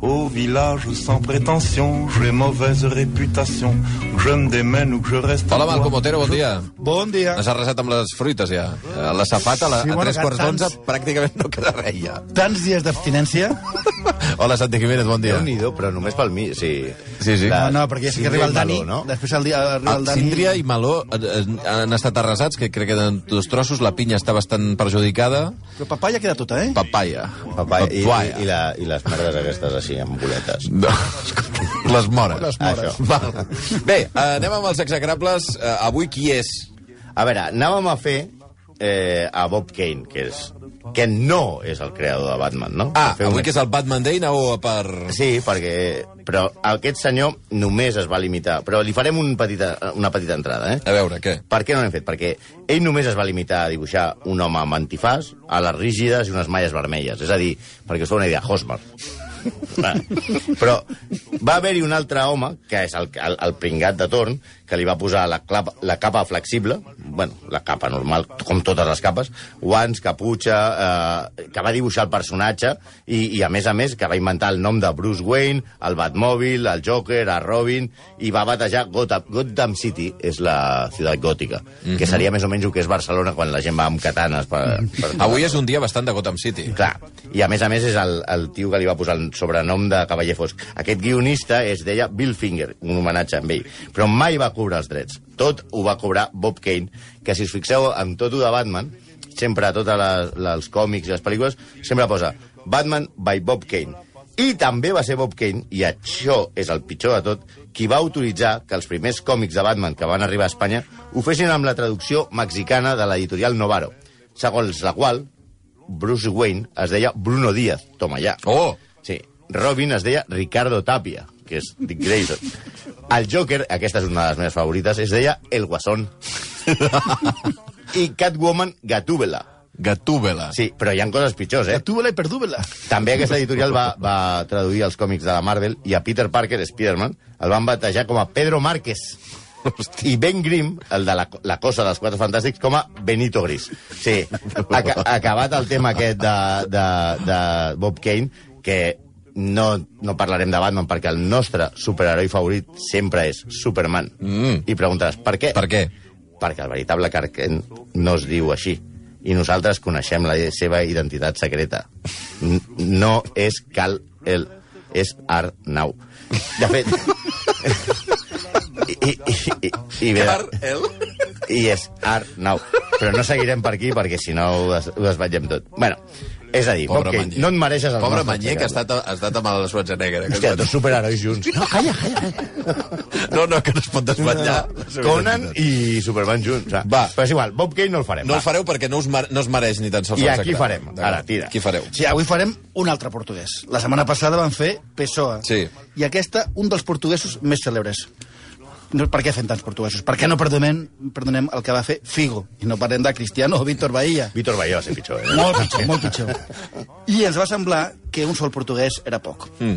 Au village sans prétention, j'ai mauvaise réputation. Je me démène ou que je reste. Hola, Malcom. Otero, bon dia. Bon dia. Has arrasat amb les fruites, ja. Eh, La safata, a, la, Sí, a tres quarts tants- d'onze, pràcticament no queda res, ja. Tants dies d'abstinència? Hola, Santi Jiménez, bon dia. Déu-n'hi-do, però només pel mi, sí. Sí, sí. No, no, perquè és que arriba el i Dani, Meló, no? després el dia arriba el El Dani... síndria i meló eh, eh, han estat arrasats, que crec que eren dos trossos. La pinya està bastant perjudicada. Però papaya queda tota, eh? Papaya. Papaya, i, Papaya. i, i, la, I les merdes aquestes així, amb boletes. No, les mores. Les mores. Això. Val. Bé, eh, anem amb els execrables. Eh, avui qui és? A veure, anàvem a fer eh, a Bob Kane, que és que no és el creador de Batman, no? Ah, fer un- avui que és el Batman Day, aneu per... Sí, perquè... Però aquest senyor només es va limitar... Però li farem un petita, una petita entrada, eh? A veure, què? Per què no l'hem fet? Perquè ell només es va limitar a dibuixar un home amb antifàs, a les rígides i unes malles vermelles. És a dir, perquè us fa una idea, Hosmar. Va. Però va haver-hi un altre home, que és el, el, el pringat de torn, que li va posar la, clapa, la capa flexible, bueno, la capa normal, com totes les capes, guants, caputxa, eh, que va dibuixar el personatge, i, i a més a més que va inventar el nom de Bruce Wayne, el Batmòbil, el Joker, el Robin, i va batejar Gotham, Gotham City, és la ciutat gòtica, que seria més o menys el que és Barcelona quan la gent va amb katanes per... per Avui és un dia bastant de Gotham City. Clar, i a més a més és el, el tio que li va posar el sobrenom de Cavaller Fosc. Aquest guionista es deia Bill Finger, un homenatge amb ell, però mai va cobrar els drets. Tot ho va cobrar Bob Kane, que si us fixeu en tot de Batman, sempre a tots els còmics i les pel·lícules, sempre posa Batman by Bob Kane. I també va ser Bob Kane, i això és el pitjor de tot, qui va autoritzar que els primers còmics de Batman que van arribar a Espanya ho fessin amb la traducció mexicana de l'editorial Novaro, segons la qual Bruce Wayne es deia Bruno Díaz, toma ja. Oh! Sí. Robin es deia Ricardo Tapia, que és Dick Grayson. El Joker, aquesta és una de les meves favorites, es deia El Guasón. I Catwoman, Gatúbela. Gatúbela. Sí, però hi ha coses pitjors, eh? Túbela i perdúbela. També aquesta editorial va, va traduir els còmics de la Marvel i a Peter Parker, Spider-Man, el van batejar com a Pedro Márquez. I Ben Grimm, el de la, la cosa dels Quatre Fantàstics, com a Benito Gris. Sí, aca, acabat el tema aquest de, de, de Bob Kane, que no, no parlarem de Batman perquè el nostre superheroi favorit sempre és Superman. Mm. I preguntaràs, per què? Per què? Perquè el veritable Clark Kent no es diu així. I nosaltres coneixem la seva identitat secreta. No és Cal El, és Arnau. De fet... I, i, i, i, bé, el? i és Arnau. Però no seguirem per aquí perquè si no ho, des, ho desvetllem tot. Bueno, és a dir, Pobre Manyer. no et mereixes el Pobre Manyer, que ha estat, ha estat amb el Schwarzenegger. que Hòstia, dos superherois junts. No, calla, calla. No, no, que no es pot desvetllar. Conan i Superman junts. Va. Va. Però és igual, Bob Kane no el farem. No va. el fareu perquè no, us mar no es mereix ni tan sols I el aquí farem. Ara, tira. Qui fareu? Sí, avui farem un altre portuguès. La setmana passada van fer Pessoa. Sí. I aquesta, un dels portuguesos més cèlebres. No, per què fem tants portuguesos? Per què no perdonem, perdonem el que va fer Figo? I no parlem de Cristiano o Víctor Bahía. Víctor Bayo va ser pitjor. Eh? Molt pitjor, molt pitjor. I ens va semblar que un sol portuguès era poc. Mm.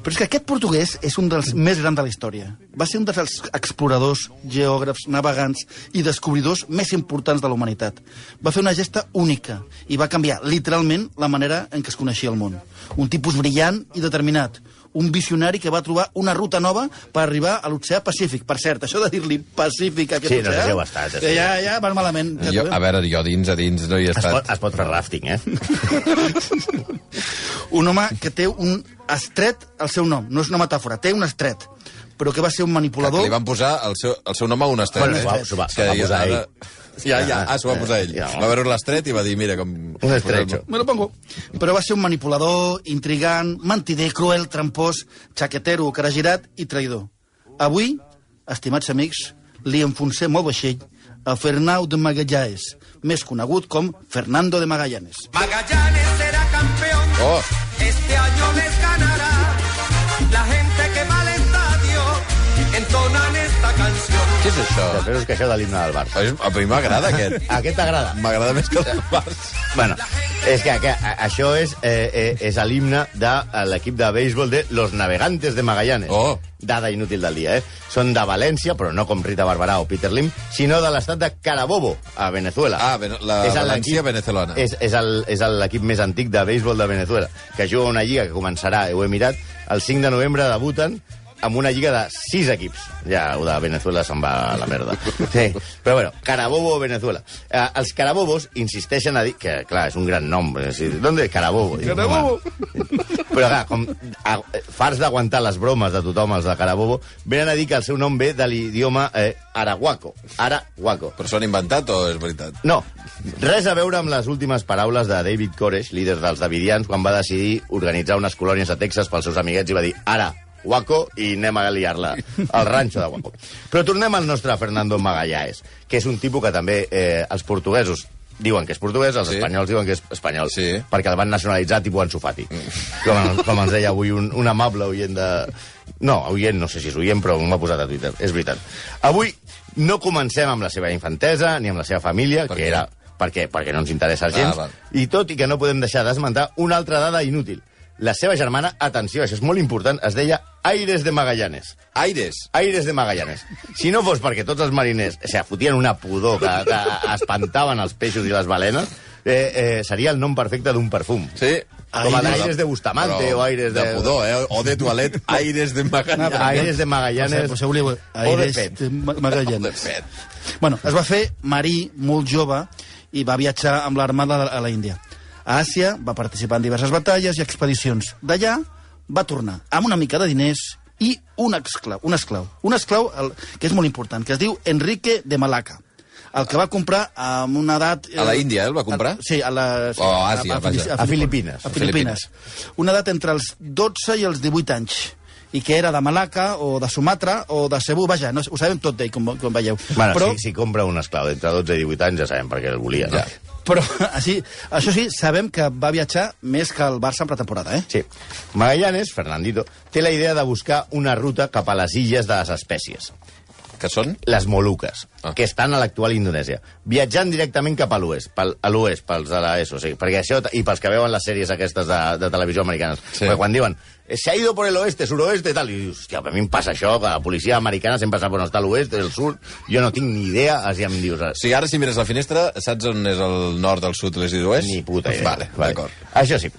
Però és que aquest portuguès és un dels més grans de la història. Va ser un dels exploradors, geògrafs, navegants i descobridors més importants de la humanitat. Va fer una gesta única i va canviar literalment la manera en què es coneixia el món. Un tipus brillant i determinat. Un visionari que va trobar una ruta nova per arribar a l'oceà Pacífic. Per cert, això de dir-li Pacífic a aquest Sí, no sé oceà... si heu estat, això. Ja, ja, vas malament. Ja Jo, a veure, jo dins, a dins no hi he Es pot, estat. es pot fer rafting, eh? un home que té un estret al seu nom, no és una metàfora, té un estret, però que va ser un Que manipulador... li van posar el seu, el seu nom a un estret. Bueno, eh? s'ho va- s'ho va- És s'ho va jo- posar ara- ell. Ja, ja, ah, s'ho va posar ell. Ja. Va veure l'estret i va dir, mira com... Un estretxo. Me lo pongo. Però va ser un manipulador, intrigant, mentider, cruel, trampós, xaquetero, caragirat i traïdor. Avui, estimats amics, li enfonsem el vaixell a Fernau de Magallanes, més conegut com Fernando de Magallanes. Magallanes será campeón. Oh, Este año les ganará. La gente què és això? Després us queixeu de l'himne del Barça. A mi m'agrada aquest. Aquest t'agrada? M'agrada més que el Barça. Bueno, És que, que això és, eh, eh, és l'himne de eh, l'equip de béisbol de Los Navegantes de Magallanes. Oh. Dada inútil del dia, eh? Són de València, però no com Rita Barberà o Peter Lim, sinó de l'estat de Carabobo, a Venezuela. Ah, la És València venezolana. És, és l'equip més antic de béisbol de Venezuela, que juga una lliga que començarà, ho he mirat, el 5 de novembre debuten amb una lliga de sis equips. Ja, ho de Venezuela se'n va a la merda. Sí, però bueno, Carabobo, Venezuela. Eh, els carabobos insisteixen a dir... Que, clar, és un gran nom. És a dir, ¿Dónde? Carabobo. Dic, Carabobo. home. Però, clar, com a, farts d'aguantar les bromes de tothom, els de Carabobo, venen a dir que el seu nom ve de l'idioma eh, arahuaco. Arahuaco. Però s'ho han inventat o és veritat? No, res a veure amb les últimes paraules de David Koresh, líder dels Davidians, quan va decidir organitzar unes colònies a Texas pels seus amiguets i va dir ara, Waco, i anem a liar-la al ranxo de Waco. Però tornem al nostre Fernando Magallanes, que és un tipus que també eh, els portuguesos diuen que és portuguès, els Sí. espanyols diuen que és espanyol, Sí. perquè el van nacionalitzar tipus Ansu Fati. Com, com ens deia avui un, un amable oient de... No, oient, no sé si és oient, però m'ho ha posat a Twitter, és veritat. Avui no comencem amb la seva infantesa ni amb la seva família, Per que què? era perquè, perquè no ens interessa gens, Ah, val. i tot i que no podem deixar d'esmentar una altra dada inútil. La seva germana, atenció, això és molt important, es deia Aires de Magallanes. Aires. Aires de Magallanes. Si no fos perquè tots els mariners se fotien una pudor que, que espantaven els peixos i les balenes, eh, eh, seria el nom perfecte d'un perfum. Sí. Com a Aires. d'aires de Bustamante Però o aires de... De pudor, eh? O de toilet, aires de Magallanes. Aires de Magallanes. Poseu-li aires fet. de Ma- Magallanes. De fet. Bueno, es va fer marí molt jove i va viatjar amb l'armada a la Índia. A Àsia va participar en diverses batalles i expedicions. D'allà va tornar amb una mica de diners i un esclau, un esclau, un esclau el, que és molt important, que es diu Enrique de Malaca, el que va comprar amb una edat... A la Índia, eh, el va comprar? Sí, a la... Sí, O a Àsia, vaja. A Filipines. A Filipines. Una edat entre els 12 i els 18 anys i que era de Malaca o de Sumatra o de Cebu, vaja, no, ho sabem tot d'ell, com, com veieu. Bueno, Però- si, si compra un esclau d'entre 12 i 18 anys ja sabem per què el volia, no? Ja. Però així, això sí, sabem que va viatjar més que el Barça en pretemporada, eh? Sí. Magallanes, Fernandito, té la idea de buscar una ruta cap a les illes de les espècies. Que són? les Moluques, Ah. que estan a l'actual Indonèsia, viatjant directament cap a l'oest, pel, a l'oest, pels de l'ESO, sí, perquè això, i pels que veuen les sèries aquestes de, de televisió americanes, Sí. perquè quan diuen "Eh, se ha ido por el oeste, suroeste, tal, i dius, hòstia, a mi em passa això, que la policia americana sempre sap on està l'oest, el sud, jo no tinc ni idea, així em dius, O sigui, ara si mires la finestra, saps on és el nord, el sud, l'est i l'oest? ni puta idea. Vale, d'acord. Això sí.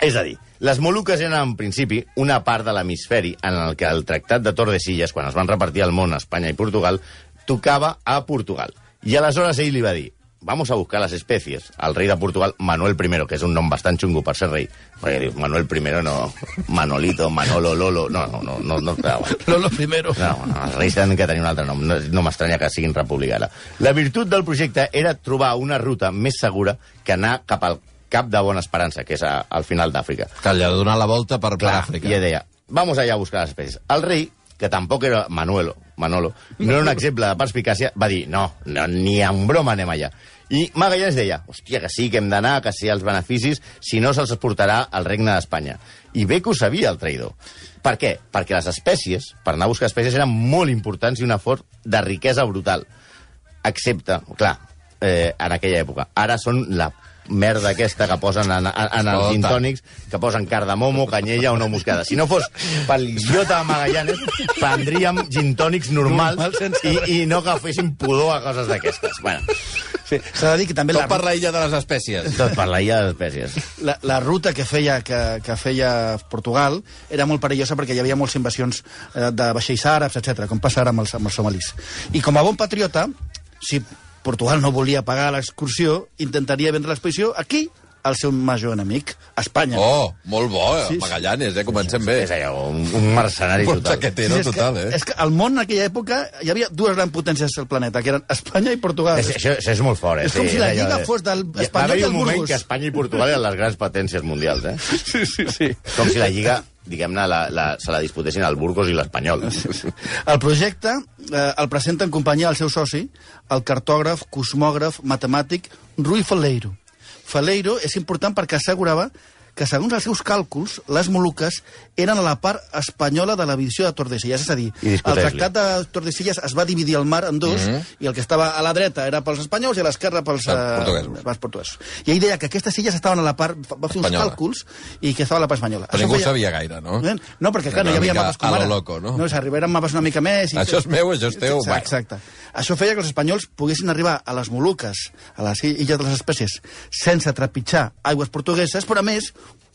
És a dir, les Moluques eren, en principi, una part de l'hemisferi en el que el Tractat de Tordesillas, quan es van repartir el món a Espanya i Portugal, tocava a Portugal. I aleshores ell li va dir, vamos a buscar las especies. El rei de Portugal, Manuel I, que és un nom bastant xungo per ser rei, perquè dius, Manuel I no, Manolito, Manolo, Lolo, no, no, no, no, no, no, Lo, lo primero. no, no, els reis tenen que tenir un altre nom. No, no m'estranya que siguin republicana. La virtut del projecte era trobar una ruta més segura que anar cap al cap de Bona Esperança, que és a, al final d'Àfrica. Que allà ha donat la volta per, per Clar, Àfrica. i deia, vamos allà a buscar les especies. El rei, que tampoc era Manuelo, Manolo, no era un exemple de perspicàcia, va dir, no, no ni en broma anem allà. I Magallanes deia, hòstia, que sí, que hem d'anar, que sí, els beneficis, si no se'ls portarà al regne d'Espanya. I bé que ho sabia el traïdor. Per què? Perquè les espècies, per anar a buscar espècies, eren molt importants i una font de riquesa brutal. Excepte, clar, eh, en aquella època. Ara són la merda aquesta que posen en, en, en els Escolta. gin tònics, que posen cardamomo, canyella o no moscada. Si no fos pel idiota de Magallanes, prendríem gin tònics normals Normal, sense i, i no que fessin pudor a coses d'aquestes. Bueno, Sí. S'ha de dir que també Tot la, per la illa de les espècies. tot per la illa de les espècies. la, la ruta que feia, que, que feia Portugal era molt perillosa perquè hi havia moltes invasions eh, de vaixells àrabs, etc, com passa ara amb els, amb els somalis. I com a bon patriota, si Portugal no volia pagar l'excursió, intentaria vendre l'exposició aquí al seu major enemic, Espanya. Oh, molt bo, eh? Sí, sí. Magallanes, eh? Comencem bé. És un, un mercenari Un total. xaquetero és total, que, eh? És que al món en aquella època hi havia dues grans potències al planeta, que eren Espanya i Portugal. És, això, això és molt fort, eh? És com si la Lliga de- fos del Va Espanyol haver i un el moment Burgos. que Espanya i Portugal eren les grans potències mundials, eh? Sí, sí, sí. Com si la Lliga, diguem-ne, la, la, se la disputessin el Burgos i l'Espanyol. El projecte eh, el presenta en companyia del seu soci, el cartògraf, cosmògraf, matemàtic Rui Faleiro. Faleiro és important perquè assegurava que segons els seus càlculs, les Moluques eren a la part espanyola de la divisió de Tordesillas. És a dir, el tractat de Tordesillas es va dividir el mar en dos, mm -hmm. i el que estava a la dreta era pels espanyols i a l'esquerra pels, Els eh, portuguesos. pels portuguesos. I ell deia que aquestes illes estaven a la part... Va fer uns Espanyola. càlculs i que estava a la part espanyola. Però Això ningú feia- sabia gaire, no? No, perquè, clar, no hi havia mapes com a lo ara. loco, no? No, s'arribaren mapes una mica més... I Això és meu, això és teu, Exacte, exacte. Això feia que els espanyols poguessin arribar a les Moluques, a les illes de les espècies, sense trepitjar aigües portugueses, però a més,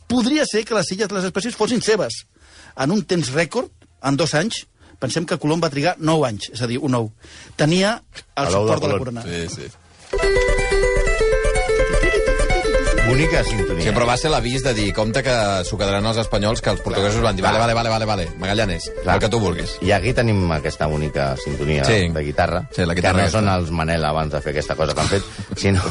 podria ser que les illes de les espècies fossin seves. En un temps rècord, en dos anys, pensem que Colom va trigar 9 anys, és a dir, un nou. Tenia el suport de la corona. Sí, sí. Bonica sintonia. Sí, però va ser l'avís de dir, compte que s'ho quedaran els espanyols, que els portuguesos van dir, vale, vale, vale, vale, vale, Magallanes, Clar. el que tu vulguis. I aquí tenim aquesta bonica sintonia Sí. de guitarra, Sí, la guitarra que no són aquesta. els Manel abans de fer aquesta cosa que han fet, sinó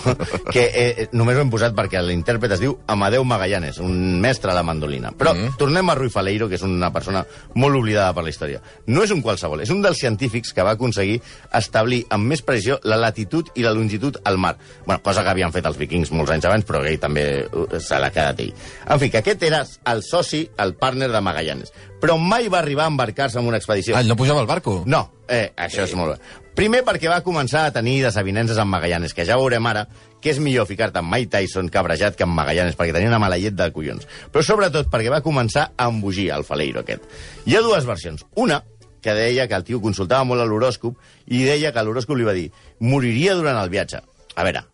que eh, només ho hem posat perquè l'intèrpret es diu Amadeu Magallanes, un mestre de mandolina. Però Mm. tornem a Rui Faleiro, que és una persona molt oblidada per la història. No és un qualsevol, és un dels científics que va aconseguir establir amb més precisió la latitud i la longitud al mar. Bueno, cosa que havien fet els vikings molts anys abans, però que ell també eh, se l'ha quedat ell. En fi, que aquest era el soci, el partner de Magallanes. Però mai va arribar a embarcar-se en una expedició. Ah, no pujava al barco? No, eh, això és molt bé. Primer perquè va començar a tenir desavinences amb Magallanes, que ja veurem ara que és millor ficar-te amb Mike Tyson cabrejat que amb Magallanes, perquè tenia una mala llet de collons. Però sobretot perquè va començar a embogir el faleiro aquest. Hi ha dues versions. Una, que deia que el tio consultava molt l'horòscop i deia que l'horòscop li va dir moriria durant el viatge. A veure,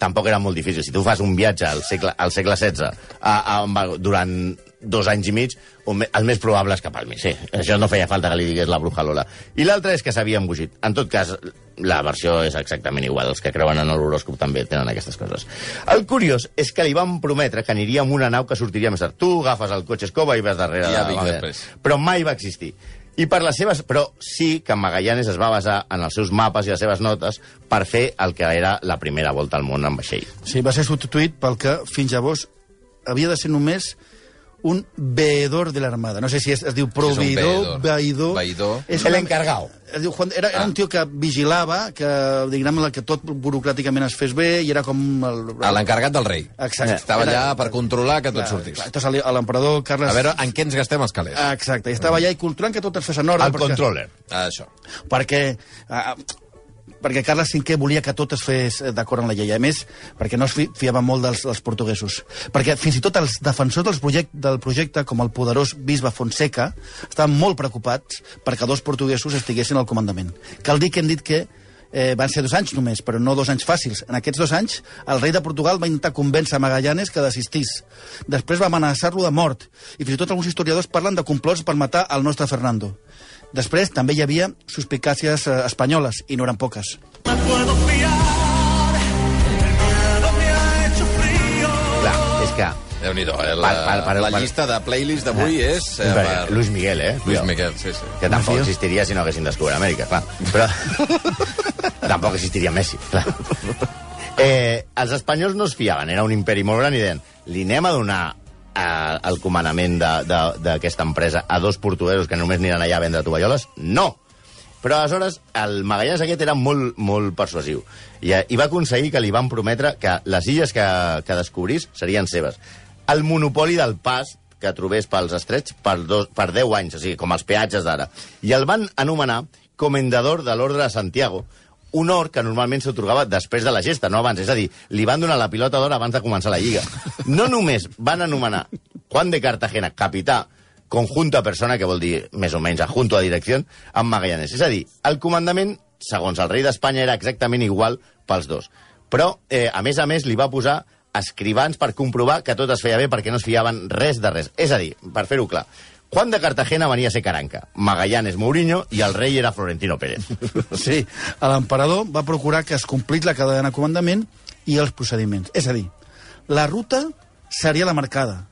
tampoc era molt difícil. Si tu fas un viatge al segle, al segle XVI a, a, durant dos anys i mig, el més probable és que palmi. Sí, això no feia falta que li digués la bruja Lola. I l'altre és que s'havia embogit. En tot cas, la versió és exactament igual. Els que creuen en l'horòscop també tenen aquestes coses. El curiós és que li van prometre que aniria amb una nau que sortiria més tard. Tu agafes el cotxe escoba i vas darrere ja de vinc després. Però mai va existir. I per les seves... Però sí que Magallanes es va basar en els seus mapes i les seves notes per fer el que era la primera volta al món en vaixell. Sí, va ser substituït pel que fins llavors havia de ser només un veedor de l'armada. No sé si es, es diu proveïdor, veïdor... Veïdor. És encargado. Es diu Juan, era, era un tio que vigilava que, diguem que tot burocràticament es fes bé i era com... El, A l'encarregat del rei. Exacte. Estava Era- allà per controlar que tot Clar, sortís. clar. Entonces, el- l'emperador Carles... A veure, en què ens gastem els calés? Exacte, i estava allà i controlant que tot es fes en ordre. El perquè- controller. Ah, això. perquè, perquè Carles V volia que tot es fes eh, d'acord amb la llei. A més, perquè no es fi- fiava molt dels, dels portuguesos. Perquè fins i tot els defensors dels project, del projecte, com el poderós bisbe Fonseca, estaven molt preocupats perquè dos portuguesos estiguessin al comandament. Cal dir que hem dit que eh, van ser dos anys només, però no dos anys fàcils. En aquests dos anys, el rei de Portugal va intentar convèncer Magallanes que desistís. Després va amenaçar-lo de mort. I fins i tot alguns historiadors parlen de complots per matar el nostre Fernando. Després també hi havia suspicàcies eh, espanyoles, i no eren poques. Me puedo fiar, el miedo me ha hecho frío. Clar, és que... Déu-n'hi-do, eh? La, Per- per- per- la per- llista de playlist d'avui és... Eh, per... Luis Miguel, eh? Luis. Miguel, sí, sí. Que tampoc Confio. existiria si no haguessin descobert Amèrica, clar. Però tampoc existiria Messi, clar. Eh, els espanyols no es fiaven, era un imperi molt gran i deien, li anem a donar eh, el comandament d'aquesta empresa a dos portuguesos que només aniran allà a vendre tovalloles? No! Però aleshores el Magallanes aquest era molt, molt persuasiu i, eh, i va aconseguir que li van prometre que les illes que, que descobrís serien seves. El monopoli del pas que trobés pels estrets per, dos, per 10 anys, o sigui, com els peatges d'ara. I el van anomenar comendador de l'ordre de Santiago, un or que normalment s'otorgava després de la gesta, no abans. És a dir, li van donar la pilota d'or abans de començar la Lliga. No només van anomenar Juan de Cartagena capità, conjunta persona, que vol dir més o menys adjunto a direcció, amb Magallanes. És a dir, el comandament, segons el rei d'Espanya, era exactament igual pels dos. Però, eh, a més a més, li va posar escrivans per comprovar que tot es feia bé perquè no es fiaven res de res. És a dir, per fer-ho clar, Juan de Cartagena venia a ser Caranca, Magallanes Mourinho i el rei era Florentino Pérez. Sí, l'emperador va procurar que es complís la cadena de comandament i els procediments. És a dir, la ruta seria la marcada.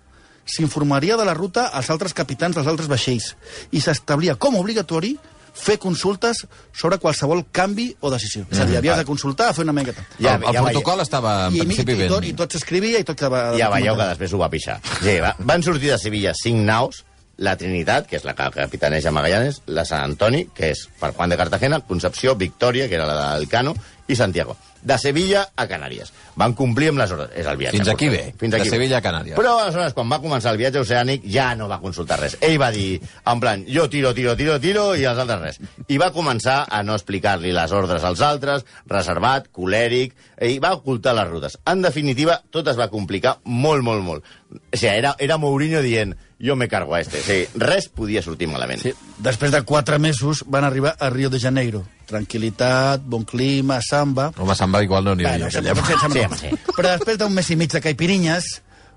S'informaria de la ruta als altres capitans dels altres vaixells i s'establia com a obligatori fer consultes sobre qualsevol canvi o decisió. És a dir, havies de consultar, fer una miqueta. Ja- el, el ja protocol estava, en I, i, principi, i, tot, ben... I tot s'escrivia i tot quedava... Ja veieu que després ho va pixar. Sí, va. Van sortir de Sevilla cinc naus, la Trinitat, que és la que capitaneja Magallanes, la Sant Antoni, que és per Juan de Cartagena, Concepció, Victòria, que era la del Cano, i Santiago. de Sevilla a Canàries. Van complir amb les ordres. És el viatge. Fins aquí bé. Fins De aquí bé. Sevilla a Canàries. Però aleshores, quan va començar el viatge oceànic, ja no va consultar res. Ell va dir, en plan, jo tiro, tiro, tiro, tiro, i els altres res. I va començar a no explicar-li les ordres als altres, reservat, colèric, i va ocultar les rutes. En definitiva, tot es va complicar molt, molt, molt. O sigui, era, era Mourinho dient, jo me cargo a este. Sigui, res podia sortir malament. Sí. Després de quatre mesos van arribar a Rio de Janeiro. Tranquilitat, bon clima, samba... Home, samba igual no n'hi havia. Bueno, potser Sí, sí, Però després d'un mes i mig de caipirinyes,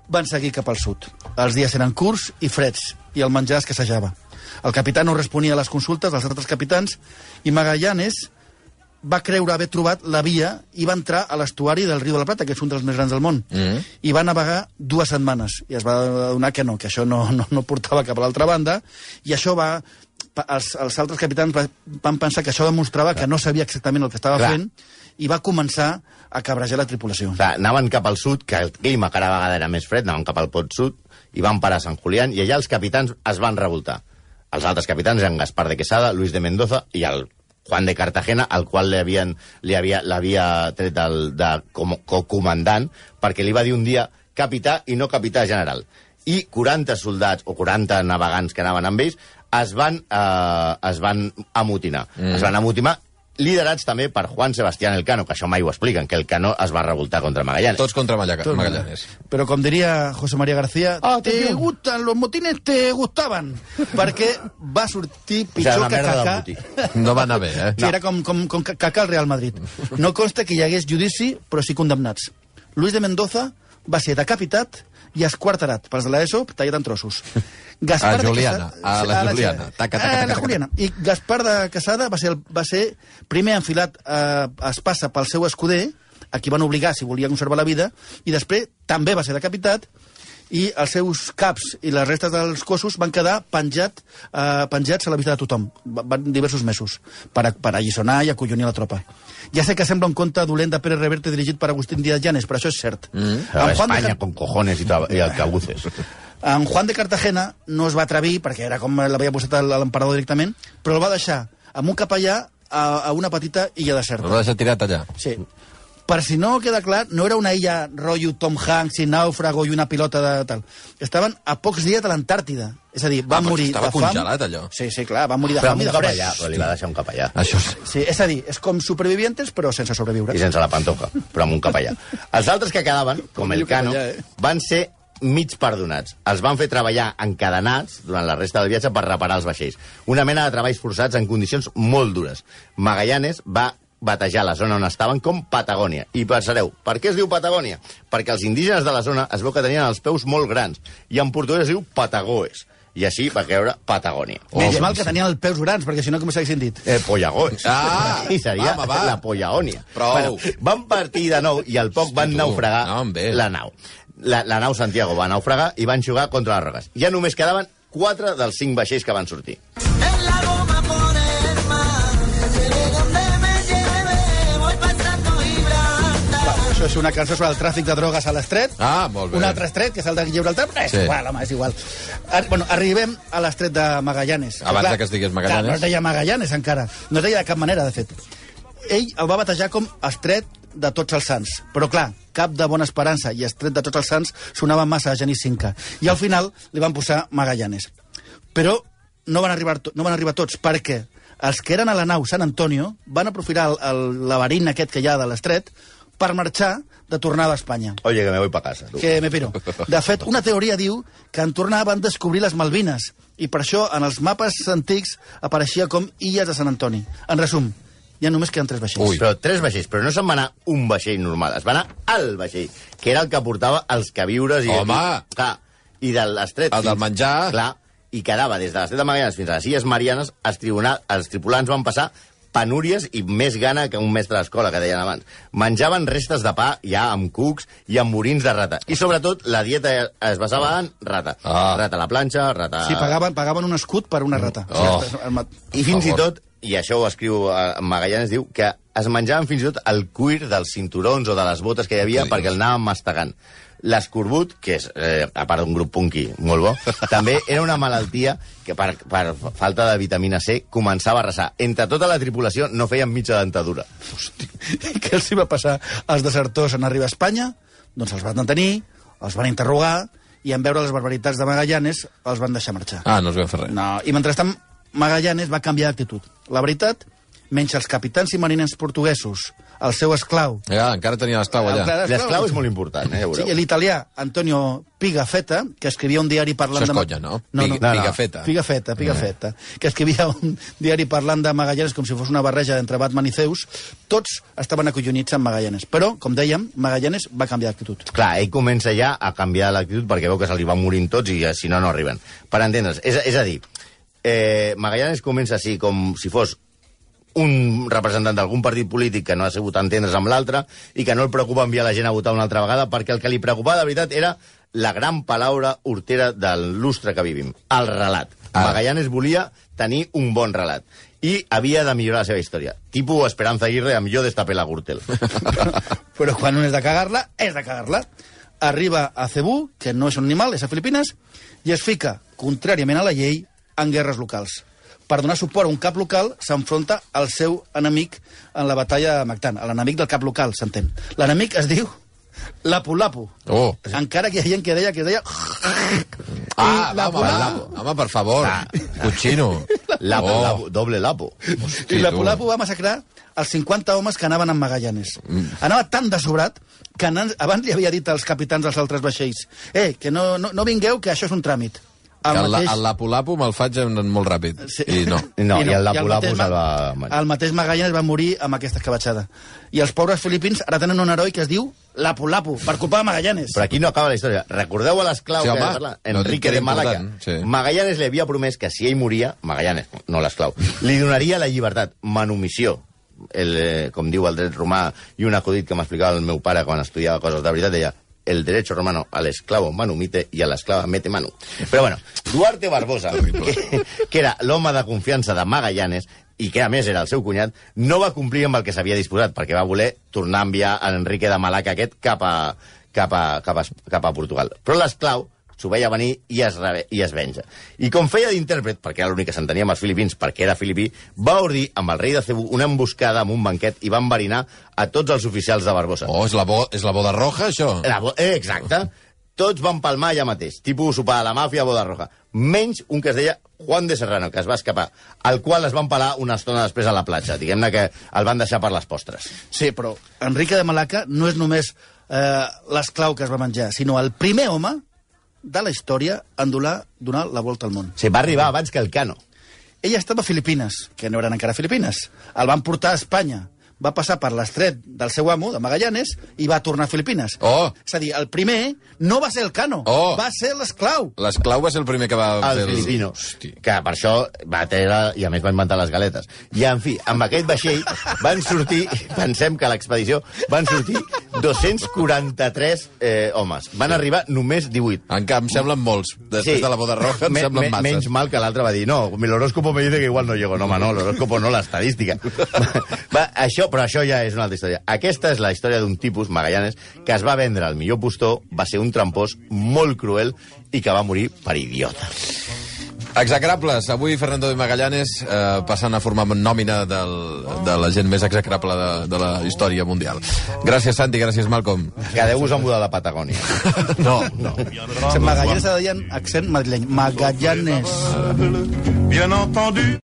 van seguir cap al sud. Els dies eren curts i freds, i el menjar escassejava. El capità no responia a les consultes dels altres capitans, i Magallanes va creure haver trobat la via i va entrar a l'estuari del riu de la Plata, que és un dels més grans del món, Mhm. i va navegar dues setmanes. I es va adonar que no, que això no, no, no portava cap a l'altra banda, i això va... Els, els altres capitans va- van pensar que això demostrava que no sabia exactament el que estava Clar. fent i va començar a cabrejar la tripulació. Sigui, anaven cap al sud, que el clima cada vegada era més fred, anaven cap al pot sud, i van parar a Sant Julián, i allà els capitans es van revoltar. Els altres capitans eren Gaspar de Quesada, Luis de Mendoza i el Juan de Cartagena, al qual li havien, li havia, l'havia tret del, de, com, com comandant, perquè li va dir un dia capità i no capità general. I 40 soldats o 40 navegants que anaven amb ells es van, eh, es van amotinar. Mm. Es van amotinar liderats també per Juan Sebastián Elcano, que això mai ho expliquen, que Elcano es va revoltar contra Magallanes. Tots contra Mallaga- Magallanes. Però com diria José María García, Ah, te gustan, los motines te gustaban, perquè va sortir O sigui, pitjor que merda de Kaká. botí. No va anar bé, eh? Sí, era com, com, com Kaká al Real Madrid. No consta que hi hagués judici, però sí condemnats. Luis de Mendoza va ser decapitat i esquarterat pels de l'ESO, tallat en trossos. A de Juliana, Quesada- a la Juliana. Taca, taca, taca, la taca. Juliana. I Gaspar de Casada va ser, el, va ser primer enfilat a, a Espassa pel seu escuder, a qui van obligar si volia conservar la vida, i després també va ser decapitat, i els seus caps i les restes dels cossos van quedar penjat, eh, penjats a la vista de tothom, Va- van diversos mesos, per, a- per alliçonar i acollonir la tropa. Ja sé que sembla un conte dolent de Pérez Reverte dirigit per Agustín Díaz Llanes, però això és cert. Mm. A Espanya, con cojones i, i alcabuces. En Juan de Cartagena no es va atrevir, perquè era com l'havia posat l'emperador directament, però el va deixar amb un capellà a, a una petita illa deserta. va deixar tirat allà. Sí. Per si no queda clar, no era una illa rotllo Tom Hanks i nàufrago i una pilota de tal. Estaven a pocs dies de l'Antàrtida. És a dir, van Ah, morir estava de fam. congelat, allò. Sí, sí, clar, van morir de Però fam i un de fred. però li va deixar un capellà. Això és... Sí, és a dir, és com supervivientes, però sense sobreviure. I sense la pantoja, però amb un capellà. Els altres que quedaven, com el Cano, eh? van ser mig perdonats. Els van fer treballar encadenats durant la resta del viatge per reparar els vaixells. Una mena de treballs forçats en condicions molt dures. Magallanes va batejar la zona on estaven com Patagònia. I pensareu, per què es diu Patagònia? Perquè els indígenes de la zona es veu que tenien els peus molt grans, i en portuguès es diu Patagoes. I així va creure Patagònia. Oh, mal que tenien els peus grans, perquè si no, com s'haguessin dit? Eh, Pollagoes. Ah! I seria Home, va. la Pollaònia. Prou. van partir de nou i al poc Hosti, van tu. naufragar No, la nau. La, la nau Santiago va naufragar i van jugar contra les roques. Ja només quedaven quatre dels cinc vaixells que van sortir. Això és una cançó sobre el tràfic de drogues a l'estret. Ah, molt bé. Un altre estret, que és el de Gibraltar, però és Sí. igual, home, és igual. Ar bueno, arribem a l'estret de Magallanes. Abans de que es digués Magallanes. Clar, no es deia Magallanes, encara. No es deia de cap manera, de fet. Ell el va batejar com estret de tots els sants. Però, clar, cap de bona esperança i estret de tots els sants sonava massa a Genís Cinca. I al final li van posar Magallanes. Però no van arribar, to- no van arribar tots, perquè els que eren a la nau Sant Antonio van aprofitar el, el laberint aquest que hi ha de l'estret per marxar de tornada a Espanya. Oye, que me voy pa casa. Tu. Que me piro. De fet, una teoria diu que en tornar van descobrir les Malvines i per això en els mapes antics apareixia com Illes de Sant Antoni. En resum, ja només queden tres vaixells. Ui. Però tres vaixells, però no se'n va anar un vaixell normal, es va anar al vaixell, que era el que portava els queviures i... Home! I, clar, i de l'estret... El del menjar. Clar, i quedava des de l'estret de Magallanes fins a les Illes Marianes, els, tribunal, els tripulants van passar penúries i més gana que un mestre d'escola, que deien abans. Menjaven restes de pa ja amb cucs i amb morins de rata. I sobretot la dieta es basava en rata. Ah. Rata a la planxa, rata... Sí, pagaven, pagaven un escut per una rata. Oh. I fins i tot, i això ho escriu eh, Magallanes, diu que es menjaven fins i tot el cuir dels cinturons o de les botes que hi havia Què perquè el anaven mastegant. L'escorbut, que és, eh, a part d'un grup punky molt bo, també era una malaltia que per, per falta de vitamina C començava a arrasar. Entre tota la tripulació no feien mitja dentadura. Què els hi va passar als desertors en arribar a Espanya? Doncs els van detenir, els van interrogar, i en veure les barbaritats de Magallanes els van deixar marxar. Ah, no es va fer res. No, i mentrestant Magallanes va canviar d'actitud. La veritat, menys els capitans i mariners portuguesos, el seu esclau, Ja, encara tenia l'esclau allà. L'esclau és molt important, eh, ja Sí, veureu. l'italià Antonio Pigafetta, que escrivia un diari parlant Això és de... conya, no? No, Pig- no, Pigafetta. Pigafetta, Pigafetta, que escrivia un diari parlant de Magallanes com si fos una barreja entre Batman i Zeus. Tots estaven acollonits amb Magallanes. Però, com dèiem, Magallanes va canviar d'actitud. Clar, ell comença ja a canviar l'actitud perquè veu que se li van morint tots i eh, si no, no arriben. Per entendre's. És, és a dir, eh, Magallanes comença així com si fos un representant d'algun partit polític que no ha sabut entendre's amb l'altre i que no el preocupa enviar la gent a votar una altra vegada perquè el que li preocupava de veritat era la gran paraula hortera del lustre que vivim, el relat. Ah. Magallanes volia tenir un bon relat i havia de millorar la seva història. Tipo Esperanza Aguirre amb jo destapé la Gürtel. Però quan un és de cagar-la, és de cagar-la. Arriba a Cebú, que no és un animal, és a Filipines, i es fica, contràriament a la llei, en guerres locals. Per donar suport a un cap local, s'enfronta al seu enemic en la batalla de Mactan, a l'enemic del cap local, s'entén. L'enemic es diu Lapu-Lapu. Oh. Encara que hi ha gent que deia que deia... Ah, va, home, Lapu-Lapu. home, per favor. Cochino. Lapo, Oh. lapo, doble lapo. Hosti, I tu. Lapu-Lapu va massacrar els 50 homes que anaven amb Magallanes. Mm. Anava tan de sobrat que anant, abans li havia dit als capitans dels altres vaixells eh, que no, no, no vingueu, que això és un tràmit. El, mateix... el lapu-lapu me'l faig molt ràpid. Sí. I no. No, i el Lapu-Lapu se'l va- El mateix Magallanes va morir amb aquesta escabatxada. I els pobres filipins ara tenen un heroi que es diu Lapu-Lapu, per culpa de Magallanes. Però aquí no acaba la història. Recordeu a l'esclau Sí, que home. va parlar? No, Enrique era de Màlaga. sí. Magallanes li havia promès que si ell moria, Magallanes, no l'esclau, li donaria la llibertat, manumissió. El, eh, com diu el dret romà, i un acudit que m'explicava el meu pare quan estudiava coses de veritat, deia el derecho romano al esclavo manumite i a l'esclava mete manu. Però bueno, Duarte Barbosa, que, que era l'home de confiança de Magallanes, i que a més era el seu cunyat, no va complir amb el que s'havia disposat, perquè va voler tornar a enviar a Enrique de Malaca aquest cap a, cap a, cap a, cap a Portugal. Però l'esclau s'ho veia venir i es, rebe, i es venja. I com feia d'intèrpret, perquè era l'únic que s'entenia amb els filipins, perquè era filipí, va ordir amb el rei de Cebu una emboscada amb un banquet i va enverinar a tots els oficials de Barbosa. Oh, és la, bo, és la boda roja, això? La bo- eh, exacte. Tots van palmar allà mateix, tipus sopar a la màfia, boda roja. Menys un que es deia Juan de Serrano, que es va escapar, al qual es van pelar una estona després a la platja. Diguem-ne que el van deixar per les postres. Sí, però Enrique de Malaca no és només eh, l'esclau que es va menjar, sinó el primer home de la història en donar, donar la volta al món. Se va arribar abans que el Cano. Ella estava a Filipines, que no eren encara Filipines. El van portar a Espanya. Va passar per l'estret del seu amo, de Magallanes, i va tornar a Filipines. Oh. És a dir, el primer no va ser el Cano, Oh. va ser l'esclau. L'esclau va ser el primer que va el fer... filipino, Hosti. que per això va treure, i a més va inventar les galetes. I, en fi, amb aquest vaixell van sortir, pensem que a l'expedició van sortir 243 eh, homes. Van arribar només 18. En canvi, em semblen molts. Després de la boda roja em Me- semblen me- masses. Menys mal que l'altre va dir, no, mi l'horóscopo me dice que igual no llego. No, home, no, l'horóscopo no, l'estadística. va, això, però això ja és una altra història. Aquesta és la història d'un tipus, Magallanes, que es va vendre al millor postor, va ser un trampós molt cruel i que va morir per idiota. Execrables. Avui Fernando de Magallanes eh, passant a formar nòmina del, de la gent més execrable de, de la història mundial. Gràcies, Santi, gràcies, Malcolm. Quedeu-vos a mudar a la Patagònia. No, no. Magallanes se deien accent madrileny. Magallanes. Bien entendu.